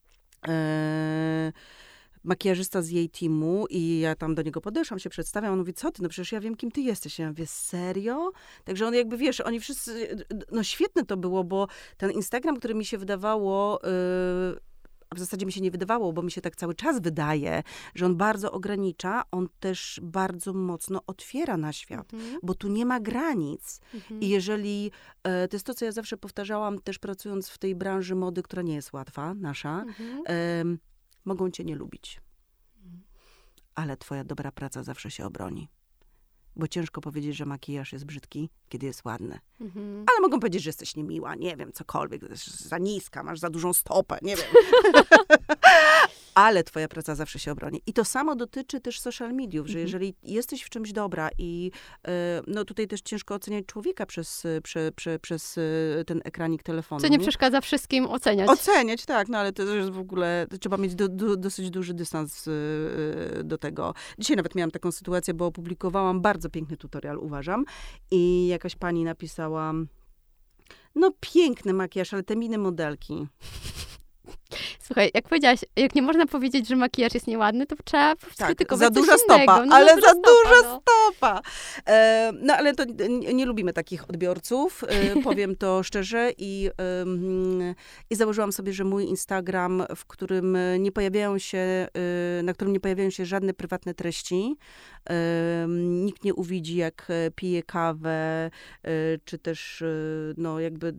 makijażysta z jej teamu i ja tam do niego podeszłam, się przedstawiam, on mówi, co ty, no przecież ja wiem, kim ty jesteś. Ja mówię, serio? Także on jakby, wiesz, oni wszyscy, no świetne to było, bo ten Instagram, który mi się wydawało... y, a w zasadzie mi się nie wydawało, bo mi się tak cały czas wydaje, że on bardzo ogranicza, on też bardzo mocno otwiera na świat, Mhm. bo tu nie ma granic. Mhm. I jeżeli, e, to jest to, co ja zawsze powtarzałam, też pracując w tej branży mody, która nie jest łatwa, nasza, Mhm. mogą cię nie lubić. Ale twoja dobra praca zawsze się obroni. Bo ciężko powiedzieć, że makijaż jest brzydki, kiedy jest ładny. Mhm. Ale mogą powiedzieć, że jesteś niemiła, nie wiem, cokolwiek, za niska, masz za dużą stopę, nie wiem. ale twoja praca zawsze się obroni. I to samo dotyczy też social mediów, że Mhm. jeżeli jesteś w czymś dobra i e, no tutaj też ciężko oceniać człowieka przez, e, prze, prze, przez e, ten ekranik telefonu. Co nie przeszkadza wszystkim oceniać. Oceniać, tak, no ale to też jest w ogóle, trzeba mieć do, do, dosyć duży dystans y, do tego. Dzisiaj nawet miałam taką sytuację, bo opublikowałam bardzo piękny tutorial, uważam, i jakaś pani napisała, no piękny makijaż, ale te miny modelki. Słuchaj, jak powiedziałaś, jak nie można powiedzieć, że makijaż jest nieładny, to trzeba skrytykować Tak, za coś duża stopa, innego. No, ale za stopa, duża no. Stopa! E, no ale to nie, nie lubimy takich odbiorców, e, powiem to szczerze i, em, i założyłam sobie, że mój Instagram, w którym nie pojawiają się, e, na którym nie pojawiają się żadne prywatne treści, nikt nie uwidzi, jak e, piję kawę, e, czy też e, no jakby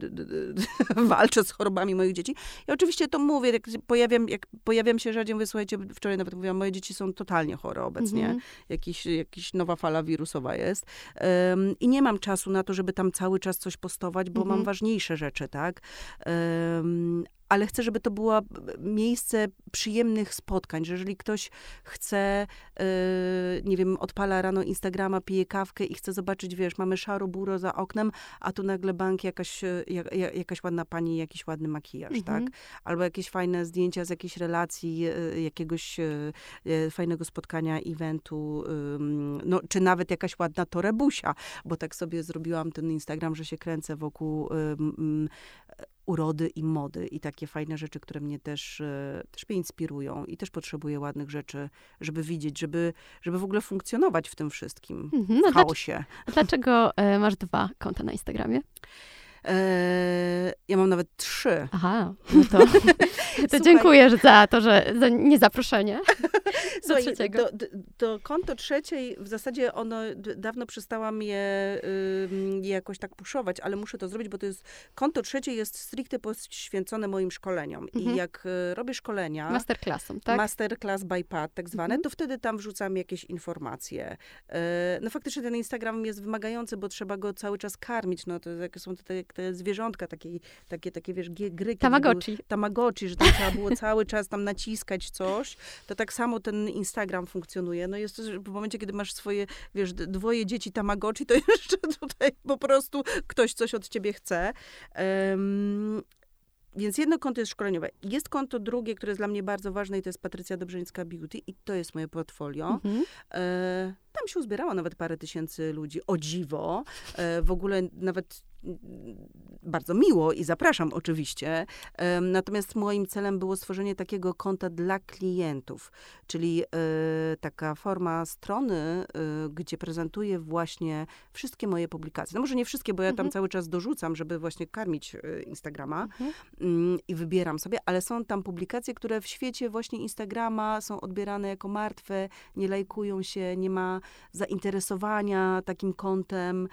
walczę z chorobami moich dzieci. Ja oczywiście to mówię, jak pojawiam, jak pojawiam się rzadziej, mówię, słuchajcie, wczoraj nawet mówiłam, moje dzieci są totalnie chore obecnie Mhm. jakiś, jakiś nowa fala wirusowa jest. Em, I nie mam czasu na to, żeby tam cały czas coś postować, bo Mhm. mam ważniejsze rzeczy, tak? Em, ale chcę, żeby to było miejsce przyjemnych spotkań, że jeżeli ktoś chce, e, nie wiem, odpala rano Instagrama, pije kawkę i chce zobaczyć, wiesz, mamy szaro buro za oknem, a tu nagle bank, jakaś, e, ja- ja- jakaś ładna pani, jakiś ładny makijaż, Mhm. tak? Albo jakieś fajne zdjęcia z jakiejś relacji, e, jakiegoś e, e, fajnego spotkania, eventu, no, czy nawet jakaś ładna torebusia, bo tak sobie zrobiłam ten Instagram, że się kręcę wokół urody i mody i takie fajne rzeczy, które mnie też, e, też mnie inspirują i też potrzebuję ładnych rzeczy, żeby widzieć, żeby, żeby w ogóle funkcjonować w tym wszystkim, Mhm. No, w dlaczego, chaosie. dlaczego e, masz dwa konta na Instagramie? E, ja mam nawet trzy. Aha, no to, to dziękuję za to, że za niezaproszenie. Słuchaj, trzeciego. To, to- to konto trzeciej, w zasadzie ono, dawno przestałam je je jakoś tak puszować, ale muszę to zrobić, bo to jest, konto trzeciej jest stricte poświęcone moim szkoleniom. Mhm. I jak y, robię szkolenia, Masterclassem, tak? Masterclass by Pat, tak zwane, Mhm. to wtedy tam wrzucam jakieś informacje. E, No faktycznie ten Instagram jest wymagający, bo trzeba go cały czas karmić. No to jakie są te, te zwierzątka, takie, takie, takie wiesz, gry. kiedyś były- Tamagotchi. Tamagotchi, że tam trzeba było cały czas tam naciskać coś, to tak samo ten Instagram funkcjonuje. No jest to, że w momencie, kiedy masz swoje, wiesz, dwoje dzieci Tamagotchi, to jeszcze tutaj po prostu ktoś coś od ciebie chce. Em, więc jedno konto jest szkoleniowe. Jest konto drugie, które jest dla mnie bardzo ważne i to jest Patrycja Dobrzyńska Beauty i to jest moje portfolio. Mhm. E, tam się uzbierało nawet parę tysięcy ludzi, o dziwo. E, w ogóle nawet mm, bardzo miło i zapraszam oczywiście. Natomiast moim celem było stworzenie takiego konta dla klientów, czyli e, taka forma strony, e, gdzie prezentuję właśnie wszystkie moje publikacje. No może nie wszystkie, bo ja tam Mhm. cały czas dorzucam, żeby właśnie karmić Instagrama Mhm. mm, i wybieram sobie, ale są tam publikacje, które w świecie właśnie Instagrama są odbierane jako martwe, nie lajkują się, nie ma zainteresowania takim kontem.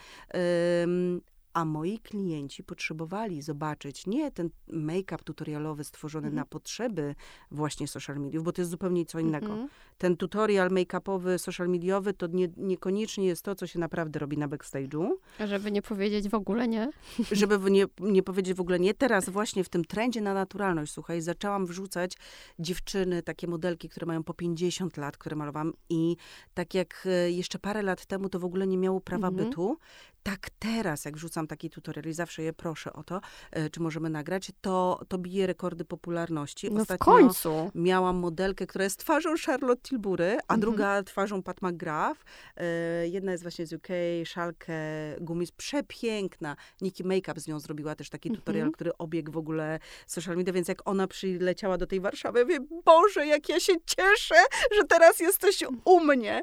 A moi klienci potrzebowali zobaczyć nie ten make-up tutorialowy stworzony Mhm. na potrzeby właśnie social mediów, bo to jest zupełnie co innego. Mhm. Ten tutorial make-upowy, social mediowy to nie, niekoniecznie jest to, co się naprawdę robi na backstage'u Żeby nie powiedzieć w ogóle nie. żeby nie, nie powiedzieć w ogóle nie, teraz właśnie w tym trendzie na naturalność, słuchaj, zaczęłam wrzucać dziewczyny, takie modelki, które mają po 50 lat, które malowałam i tak jak e, jeszcze parę lat temu to w ogóle nie miało prawa Mhm. bytu, tak teraz jak wrzucam taki tutorial i zawsze je proszę o to, e, czy możemy nagrać, to, to bije rekordy popularności. No w Ostatnio końcu. miałam modelkę, która jest twarzą Charlotte Tilbury, a Mhm. druga twarzą Pat McGrath. E, jedna jest właśnie z UK, Szalkę Gumis, przepiękna. Nikki Makeup z nią zrobiła też taki Mhm. tutorial, który obiegł w ogóle social media, więc jak ona przyleciała do tej Warszawy, ja mówię, Boże, jak ja się cieszę, że teraz jesteś u mnie.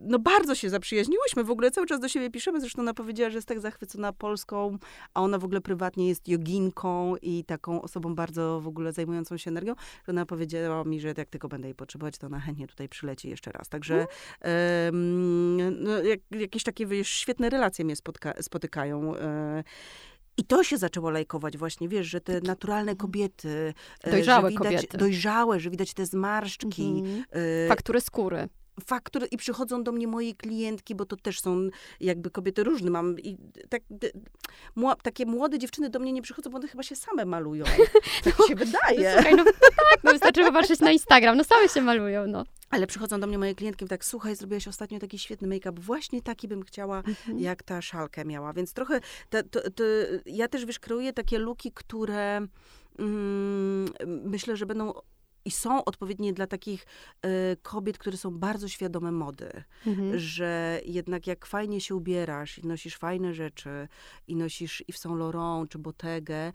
No bardzo się zaprzyjaźniłyśmy, w ogóle cały czas do siebie piszemy, zresztą ona powiedziała, że jest tak zachwycona Polską, a ona w ogóle prywatnie jest joginką i taką osobą bardzo w ogóle zajmującą się energią, że ona powiedziała mi, że jak tylko będę jej potrzebować, to ona chętnie tutaj przyleci jeszcze raz. Także em, no, jak, jakieś takie wiesz, świetne relacje mnie spotka- spotykają. e, I to się zaczęło lajkować właśnie, wiesz, że te naturalne kobiety. e, Dojrzałe widać, kobiety. Dojrzałe, że widać te zmarszczki. Mhm. e, Faktury skóry. Faktur i przychodzą do mnie moje klientki, bo to też są jakby kobiety różne. Mam i tak, mła, takie młode dziewczyny do mnie nie przychodzą, bo one chyba się same malują. Tak no, się wydaje. No, słuchaj, no, no tak, no wystarczy popatrzeć na Instagram, no same się malują, no. Ale przychodzą do mnie moje klientki tak, słuchaj, zrobiłaś ostatnio taki świetny make-up, właśnie taki bym chciała, mhm. jak ta szalkę miała. Więc trochę, to, to, to, ja też, wiesz, kreuję takie luki, które mm, myślę, że będą i są odpowiednie dla takich y, kobiet, które są bardzo świadome mody, mhm. że jednak jak fajnie się ubierasz i nosisz fajne rzeczy i nosisz i w Saint Laurent czy Bottega,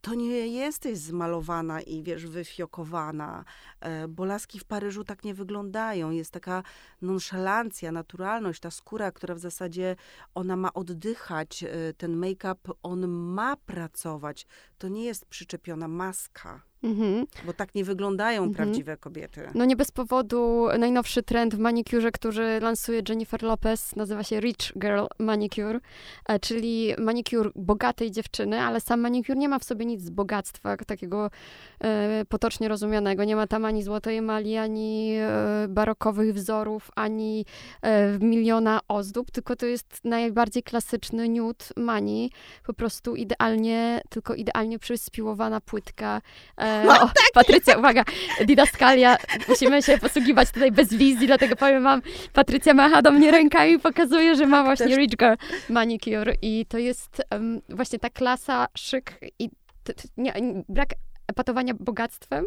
to nie jesteś zmalowana i wiesz, wyfiokowana, e, bo laski w Paryżu tak nie wyglądają. Jest taka nonszalancja, naturalność, ta skóra, która w zasadzie ona ma oddychać, e, ten make-up, on ma pracować. To nie jest przyczepiona maska. Mhm. Bo tak nie wyglądają mhm. prawdziwe kobiety. No nie bez powodu najnowszy trend w manikurze, który lansuje Jennifer Lopez, nazywa się Rich Girl Manicure, e, czyli manikur bogatej dziewczyny, ale sam manikur nie ma w sobie nic z bogactwa takiego e, potocznie rozumianego. Nie ma tam ani złotej emali, ani e, barokowych wzorów, ani e, miliona ozdób, tylko to jest najbardziej klasyczny nude mani, po prostu idealnie, tylko idealnie przyspiłowana płytka e, no, o, tak. Patrycja, uwaga, didaskalia, musimy się posługiwać tutaj bez wizji, dlatego powiem wam, Patrycja macha do mnie rękami i pokazuje, że ma tak, właśnie Też. Rich Girl Manicure i to jest um, właśnie ta klasa, szyk i t, t, nie, brak epatowania bogactwem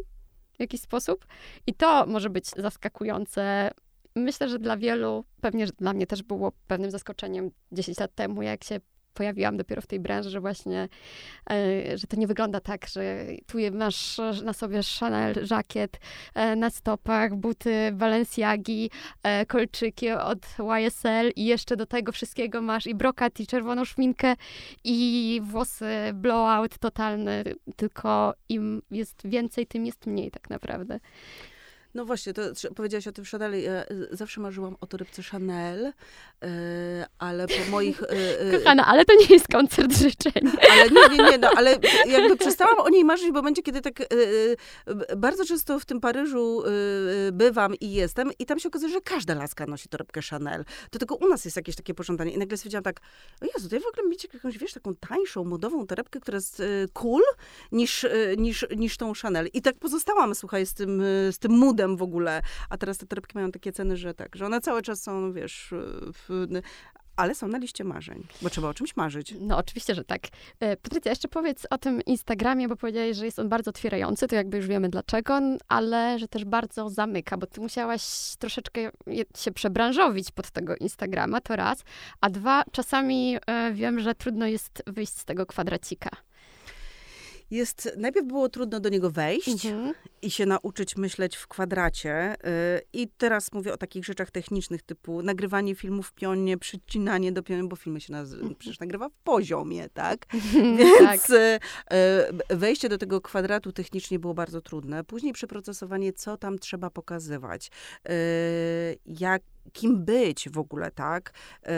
w jakiś sposób i to może być zaskakujące myślę, że dla wielu, pewnie że dla mnie też było pewnym zaskoczeniem 10 lat temu, jak się pojawiłam dopiero w tej branży, że właśnie, e, że to nie wygląda tak, że tu masz na sobie Chanel żakiet, e, na stopach buty Balenciagi, e, kolczyki od YSL i jeszcze do tego wszystkiego masz i brokat, i czerwoną szminkę, i włosy blowout totalny, tylko im jest więcej, tym jest mniej tak naprawdę. No właśnie, to powiedziałaś o tym Chanel. Ja y, zawsze marzyłam o torebce Chanel, yy, ale po moich... Kochana, ale to nie jest koncert życzeń. Ale nie, nie, nie, no, ale jakby przestałam o niej marzyć w momencie, kiedy tak bardzo często w tym Paryżu bywam i jestem i tam się okazuje, że każda laska nosi torebkę Chanel. To tylko u nas jest jakieś takie pożądanie. I nagle stwierdziłam tak, o Jezu, to ja w ogóle mieć jakąś, wiesz, taką tańszą, modową torebkę, która jest cool niż, niż, niż tą Chanel. I tak pozostałam, słuchaj, z tym, z tym moodem w ogóle. A teraz te torebki mają takie ceny, że tak, że one cały czas są, wiesz, w, ale są na liście marzeń, bo trzeba o czymś marzyć. No, oczywiście, że tak. E, Patrycja, jeszcze powiedz o tym Instagramie, bo powiedziałeś, że jest on bardzo otwierający, to jakby już wiemy dlaczego, ale że też bardzo zamyka, bo ty musiałaś troszeczkę się przebranżowić pod tego Instagrama, to raz, a dwa, czasami e, wiem, że trudno jest wyjść z tego kwadracika jest, najpierw było trudno do niego wejść mhm. i się nauczyć myśleć w kwadracie. Y, I teraz mówię o takich rzeczach technicznych, typu nagrywanie filmu w pionie, przycinanie do pionu, bo filmy się naz- mhm. przecież nagrywa w poziomie, tak? Więc tak. Y, y, wejście do tego kwadratu technicznie było bardzo trudne. Później przeprocesowanie, co tam trzeba pokazywać. Jak kim być w ogóle, tak? Yy,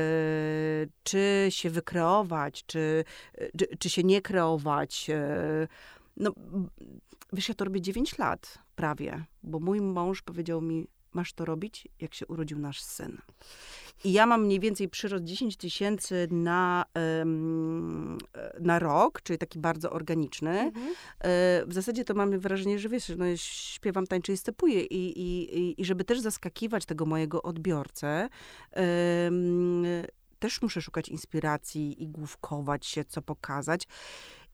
czy się wykreować, czy, czy, czy się nie kreować. Yy, no, wiesz, ja to robię 9 lat prawie, bo mój mąż powiedział mi, masz to robić, jak się urodził nasz syn. I ja mam mniej więcej przyrost 10 tysięcy na, na rok, czyli taki bardzo organiczny. Mhm. E, w zasadzie to mamy wrażenie, że wiesz, no, śpiewam, tańczę i stepuję. I, i, i żeby też zaskakiwać tego mojego odbiorcę, też muszę szukać inspiracji i główkować się, co pokazać.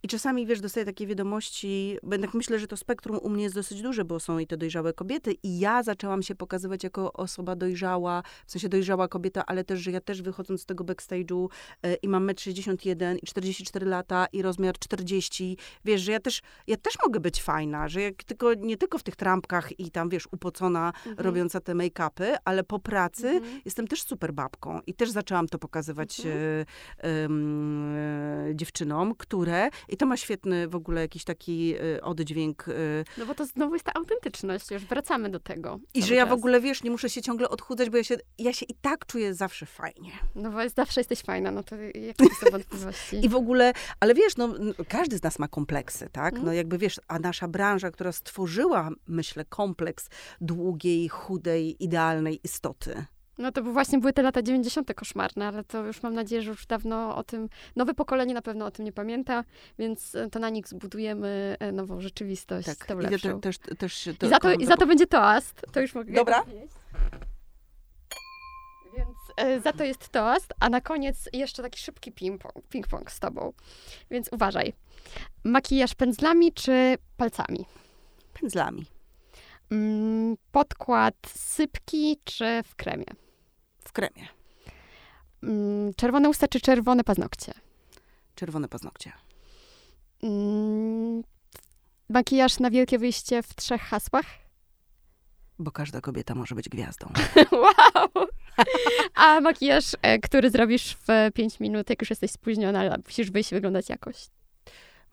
I czasami, wiesz, dostaję takie wiadomości, jednak myślę, że to spektrum u mnie jest dosyć duże, bo są i te dojrzałe kobiety i ja zaczęłam się pokazywać jako osoba dojrzała, w sensie dojrzała kobieta, ale też, że ja też wychodząc z tego backstage'u y, i mam 1,61 m i 44 lata i rozmiar 40, wiesz, że ja też, ja też mogę być fajna, że jak tylko, nie tylko w tych trampkach i tam, wiesz, upocona, mhm. robiąca te make-upy, ale po pracy mhm. jestem też super babką i też zaczęłam to pokazywać mhm. y, y, dziewczynom, które I to ma świetny w ogóle jakiś taki y, oddźwięk. Y, No bo to znowu jest ta autentyczność, już wracamy do tego. I że ja w ogóle, wiesz, nie muszę się ciągle odchudzać, bo ja się, ja się i tak czuję zawsze fajnie. No bo zawsze jesteś fajna, no to jakie są wątpliwości? I w ogóle, ale wiesz, no, każdy z nas ma kompleksy, tak? Mhm. No jakby wiesz, a nasza branża, która stworzyła, myślę, kompleks długiej, chudej, idealnej istoty. No to właśnie były te lata 90. koszmarne, ale to już mam nadzieję, że już dawno o tym, nowe pokolenie na pewno o tym nie pamięta, więc e, to na nich zbudujemy e, nową rzeczywistość, Tak, tą i te- lepszą. też, też to, I za to, I za to będzie toast. To już mogę Dobra. powiedzieć. Więc e, za to jest toast, a na koniec jeszcze taki szybki ping-pong, ping-pong z tobą. Więc uważaj. Makijaż pędzlami czy palcami? Pędzlami. Mm, podkład sypki czy w kremie? W kremie. Mm, czerwone usta czy czerwone paznokcie? Czerwone paznokcie. Mm, makijaż na wielkie wyjście w trzech hasłach? Bo każda kobieta może być gwiazdą. wow! A makijaż, e, który zrobisz w 5 minut, jak już jesteś spóźniona, ale musisz wyjść i wyglądać jakoś.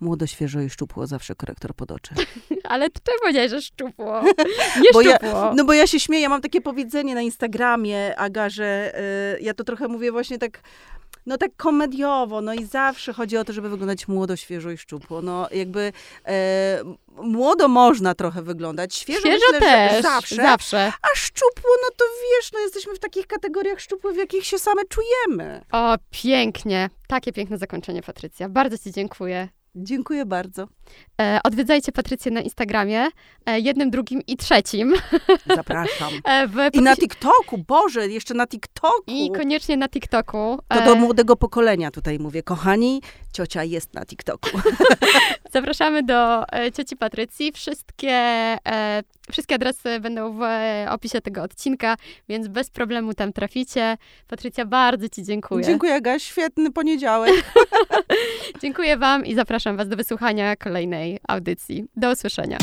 Młodo, świeżo i szczupło, zawsze korektor pod oczy. Ale ty czemu powiedziałeś, że szczupło? Nie Bo ja- szczupło. No bo ja się śmieję, ja mam takie powiedzenie na Instagramie, Aga, że y, ja to trochę mówię właśnie tak, no tak komediowo, no i zawsze chodzi o to, żeby wyglądać młodo, świeżo i szczupło. No jakby e, młodo można trochę wyglądać, świeżo, Świeżo myślę, też. zawsze, zawsze. a szczupło, no to wiesz, no jesteśmy w takich kategoriach szczupłych, w jakich się same czujemy. O, pięknie. Takie piękne zakończenie, Patrycja. Bardzo ci dziękuję. Dziękuję bardzo. E, odwiedzajcie Patrycję na Instagramie, e, jednym, drugim i trzecim. Zapraszam. E, w I na TikToku, Boże, jeszcze na TikToku. I koniecznie na TikToku. To do młodego pokolenia tutaj mówię. Kochani, ciocia jest na TikToku. Zapraszamy do cioci Patrycji. Wszystkie, wszystkie adresy będą w opisie tego odcinka, więc bez problemu tam traficie. Patrycja, bardzo Ci dziękuję. Dziękuję, Aga. Świetny poniedziałek. Dziękuję Wam i zapraszam Was do wysłuchania kolejnej audycji. Do usłyszenia.